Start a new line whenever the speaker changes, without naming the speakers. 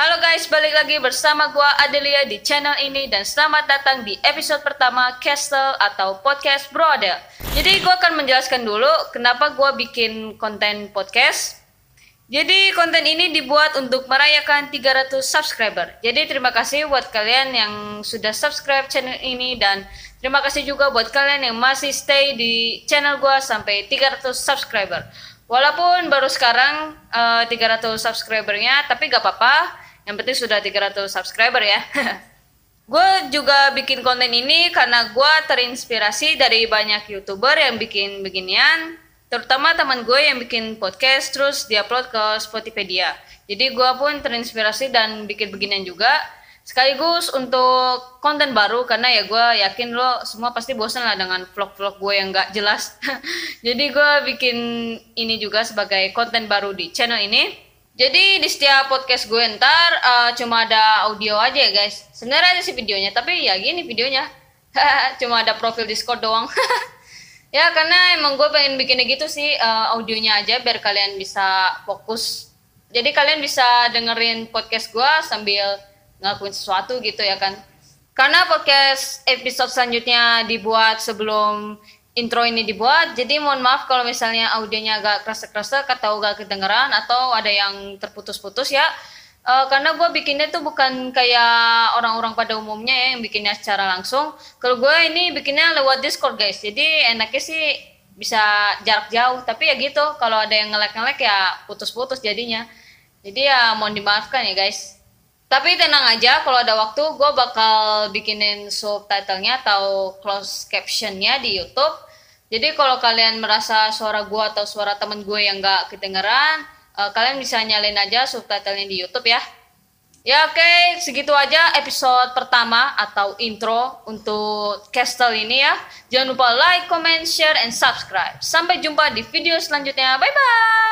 Halo guys, balik lagi bersama gua Adelia di channel ini dan selamat datang di episode pertama Castle atau Podcast Brother. Jadi gua akan menjelaskan dulu kenapa gua bikin konten podcast. Jadi konten ini dibuat untuk merayakan 300 subscriber. Jadi terima kasih buat kalian yang sudah subscribe channel ini dan terima kasih juga buat kalian yang masih stay di channel gua sampai 300 subscriber. Walaupun baru sekarang uh, 300 subscribernya, tapi gak apa-apa yang penting sudah 300 subscriber ya. gue juga bikin konten ini karena gue terinspirasi dari banyak youtuber yang bikin beginian, terutama teman gue yang bikin podcast terus diupload ke Spotify. Jadi gue pun terinspirasi dan bikin beginian juga. Sekaligus untuk konten baru karena ya gue yakin lo semua pasti bosan lah dengan vlog-vlog gue yang gak jelas. Jadi gue bikin ini juga sebagai konten baru di channel ini. Jadi di setiap podcast gue ntar uh, cuma ada audio aja ya guys. Sebenarnya ada sih videonya, tapi ya gini videonya. cuma ada profil Discord doang. ya karena emang gue pengen bikinnya gitu sih uh, audionya aja biar kalian bisa fokus. Jadi kalian bisa dengerin podcast gue sambil ngelakuin sesuatu gitu ya kan. Karena podcast episode selanjutnya dibuat sebelum intro ini dibuat. Jadi mohon maaf kalau misalnya audionya agak kerasa-kerasa atau agak kedengeran atau ada yang terputus-putus ya. Uh, karena gue bikinnya tuh bukan kayak orang-orang pada umumnya ya yang bikinnya secara langsung. Kalau gue ini bikinnya lewat Discord guys. Jadi enaknya sih bisa jarak jauh. Tapi ya gitu, kalau ada yang ngelek-ngelek ya putus-putus jadinya. Jadi ya mohon dimaafkan ya guys. Tapi tenang aja, kalau ada waktu gue bakal bikinin subtitlenya atau close captionnya di YouTube. Jadi kalau kalian merasa suara gue atau suara temen gue yang gak kedengeran, uh, kalian bisa nyalain aja subtitlenya di YouTube ya. Ya oke, okay, segitu aja episode pertama atau intro untuk Castle ini ya. Jangan lupa like, comment, share, and subscribe. Sampai jumpa di video selanjutnya. Bye-bye!